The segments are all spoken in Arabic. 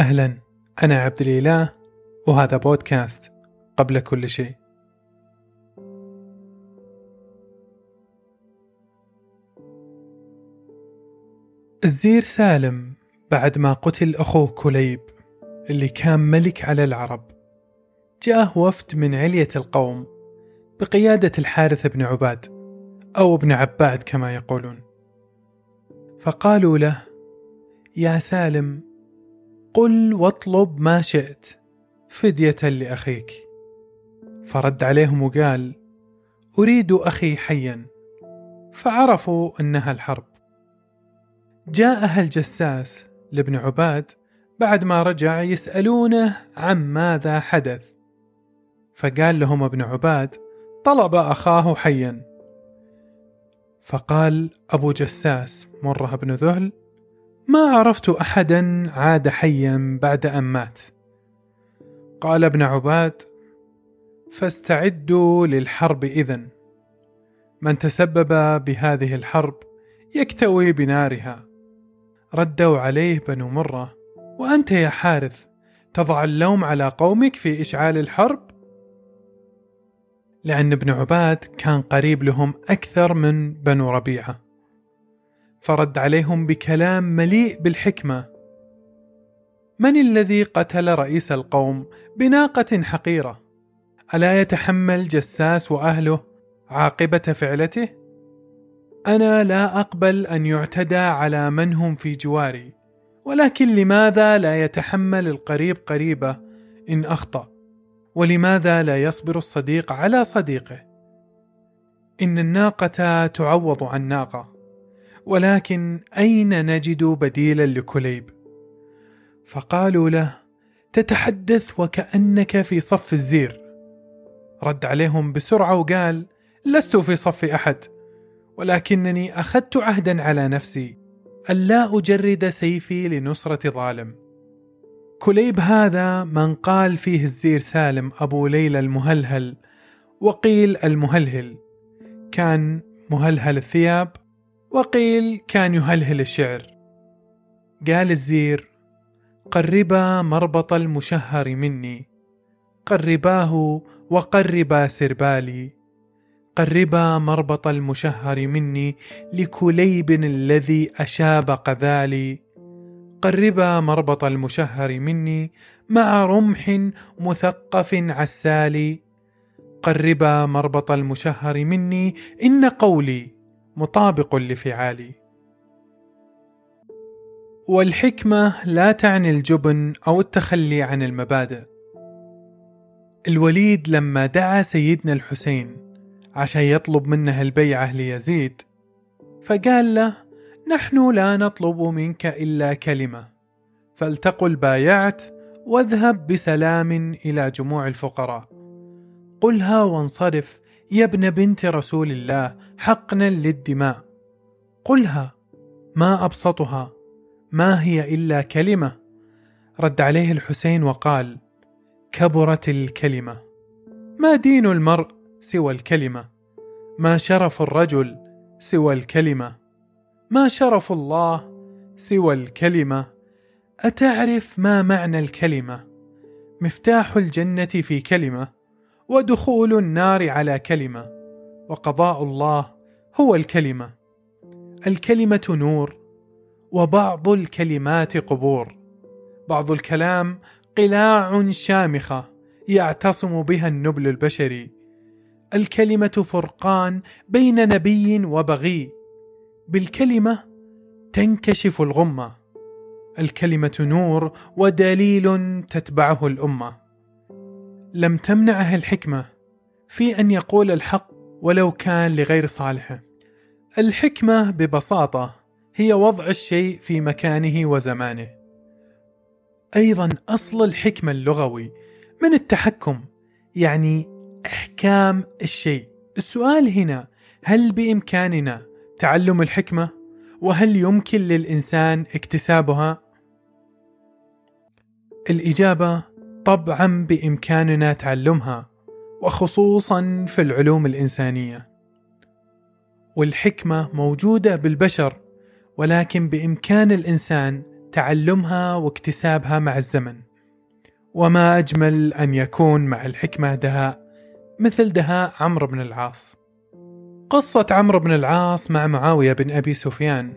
أهلا أنا عبد الإله وهذا بودكاست قبل كل شيء. الزير سالم بعد ما قتل أخوه كليب اللي كان ملك على العرب. جاءه وفد من علية القوم بقيادة الحارث بن عباد أو ابن عباد كما يقولون. فقالوا له يا سالم قل واطلب ما شئت فدية لأخيك. فرد عليهم وقال أريد أخي حيا. فعرفوا أنها الحرب. جاء أهل جساس لابن عباد بعد ما رجع يسألونه عن ماذا حدث. فقال لهم ابن عباد طلب أخاه حيا. فقال أبو جساس مرة بن ذهل ما عرفت أحدا عاد حيا بعد أن مات. قال ابن عباد فاستعدوا للحرب إذن. من تسبب بهذه الحرب يكتوي بنارها. ردوا عليه بنو مرة وأنت يا حارث تضع اللوم على قومك في إشعال الحرب؟ لأن ابن عباد كان قريب لهم أكثر من بنو ربيعة. فرد عليهم بكلام مليء بالحكمة من الذي قتل رئيس القوم بناقة حقيرة ألا يتحمل جساس وأهله عاقبة فعلته؟ أنا لا أقبل أن يعتدى على من هم في جواري ولكن لماذا لا يتحمل القريب قريبه إن أخطأ؟ ولماذا لا يصبر الصديق على صديقه إن الناقة تعوض عن ناقة ولكن أين نجد بديلا لكليب؟ فقالوا له تتحدث وكأنك في صف الزير. رد عليهم بسرعة وقال لست في صف أحد ولكنني أخذت عهدا على نفسي الا أجرد سيفي لنصرة ظالم. كليب هذا من قال فيه الزير سالم أبو ليلى المهلهل وقيل المهلهل كان مهلهل الثياب وقيل كان يهلهل الشعر. قال الزير قربا مربط المشهر مني قرباه وقربا سربالي قربا مربط المشهر مني لكليب الذي أشاب قذالي قربا مربط المشهر مني مع رمح مثقف عسالي قربا مربط المشهر مني إن قولي مطابق لفعالي. والحكمة لا تعني الجبن أو التخلي عن المبادئ. الوليد لما دعا سيدنا الحسين عشان يطلب منه البيعة ليزيد فقال له نحن لا نطلب منك إلا كلمة فلتقل بايعت واذهب بسلام إلى جموع الفقراء. قلها وانصرف يا ابن بنت رسول الله حقنا للدماء. قلها ما أبسطها؟ ما هي إلا كلمة. رد عليه الحسين وقال كبرت الكلمة. ما دين المرء سوى الكلمة؟ ما شرف الرجل سوى الكلمة؟ ما شرف الله سوى الكلمة؟ أتعرف ما معنى الكلمة؟ مفتاح الجنة في كلمة؟ ودخول النار على كلمة وقضاء الله هو الكلمة. الكلمة نور وبعض الكلمات قبور. بعض الكلام قلاع شامخة يعتصم بها النبل البشري. الكلمة فرقان بين نبي وبغي. بالكلمة تنكشف الغمة. الكلمة نور ودليل تتبعه الأمة. لم تمنعه الحكمة. في أن يقول الحق ولو كان لغير صالحه الحكمة ببساطة هي وضع الشيء في مكانه وزمانه. أيضا أصل الحكمة اللغوي من التحكم يعني إحكام الشيء. السؤال هنا هل بإمكاننا تعلم الحكمة؟ وهل يمكن للإنسان اكتسابها؟ الإجابة طبعا بإمكاننا تعلمها وخصوصا في العلوم الإنسانية. والحكمة موجودة بالبشر ولكن بإمكان الإنسان تعلمها واكتسابها مع الزمن. وما أجمل أن يكون مع الحكمة دهاء مثل دهاء عمرو بن العاص. قصة عمرو بن العاص مع معاوية بن أبي سفيان.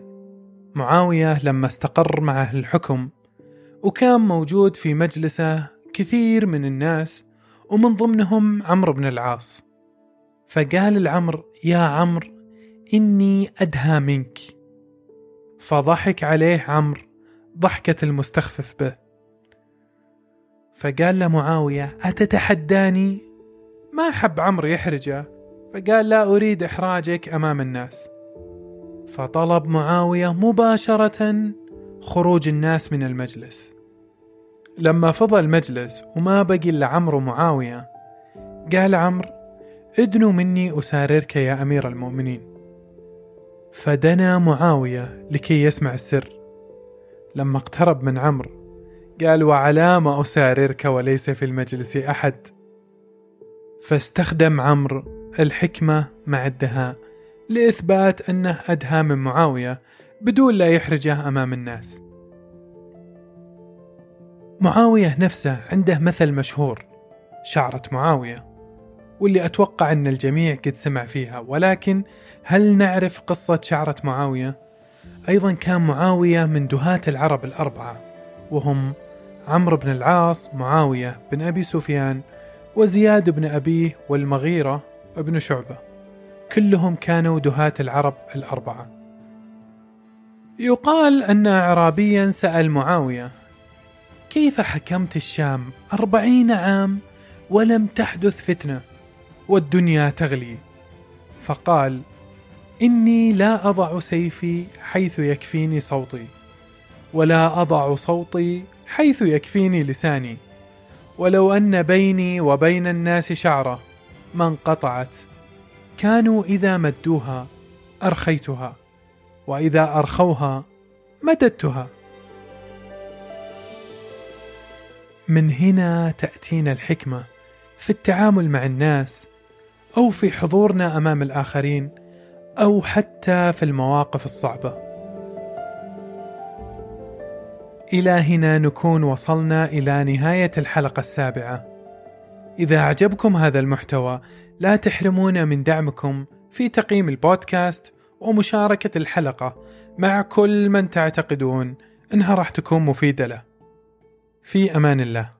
معاوية لما استقر معه الحكم وكان موجود في مجلسه كثير من الناس ومن ضمنهم عمرو بن العاص. فقال العمر يا عمرو إني أدهى منك. فضحك عليه عمرو ضحكة المستخفف به. فقال له معاوية أتتحداني؟ ما حب عمرو يحرجه. فقال لا أريد إحراجك أمام الناس. فطلب معاوية مباشرة خروج الناس من المجلس. لما فضى المجلس وما بقي إلا عمرو ومعاوية قال عمرو ادنوا مني أساررك يا أمير المؤمنين. فدنا معاوية لكي يسمع السر. لما اقترب من عمرو قال وعلام أساررك وليس في المجلس أحد. فاستخدم عمرو الحكمة مع الدهاء لإثبات أنه أدهى من معاوية بدون لا يحرجه أمام الناس. معاوية نفسه عنده مثل مشهور شعرة معاوية واللي أتوقع أن الجميع قد سمع فيها ولكن هل نعرف قصة شعرة معاوية؟ أيضا كان معاوية من دهاة العرب الأربعة وهم عمرو بن العاص معاوية بن أبي سفيان وزياد بن أبيه والمغيرة بن شعبة كلهم كانوا دهاة العرب الأربعة يقال أن أعرابيا سأل معاوية كيف حكمت الشام أربعين عام ولم تحدث فتنة والدنيا تغلي؟ فقال إني لا أضع سيفي حيث يكفيني صوتي ولا أضع صوتي حيث يكفيني لساني. ولو أن بيني وبين الناس شعرة ما انقطعت كانوا إذا مدوها أرخيتها وإذا أرخوها مددتها. من هنا تأتينا الحكمة في التعامل مع الناس أو في حضورنا أمام الآخرين أو حتى في المواقف الصعبة. إلى هنا نكون وصلنا إلى نهاية الحلقة السابعة. إذا أعجبكم هذا المحتوى لا تحرمونا من دعمكم في تقييم البودكاست ومشاركة الحلقة مع كل من تعتقدون أنها راح تكون مفيدة له. في أمان الله.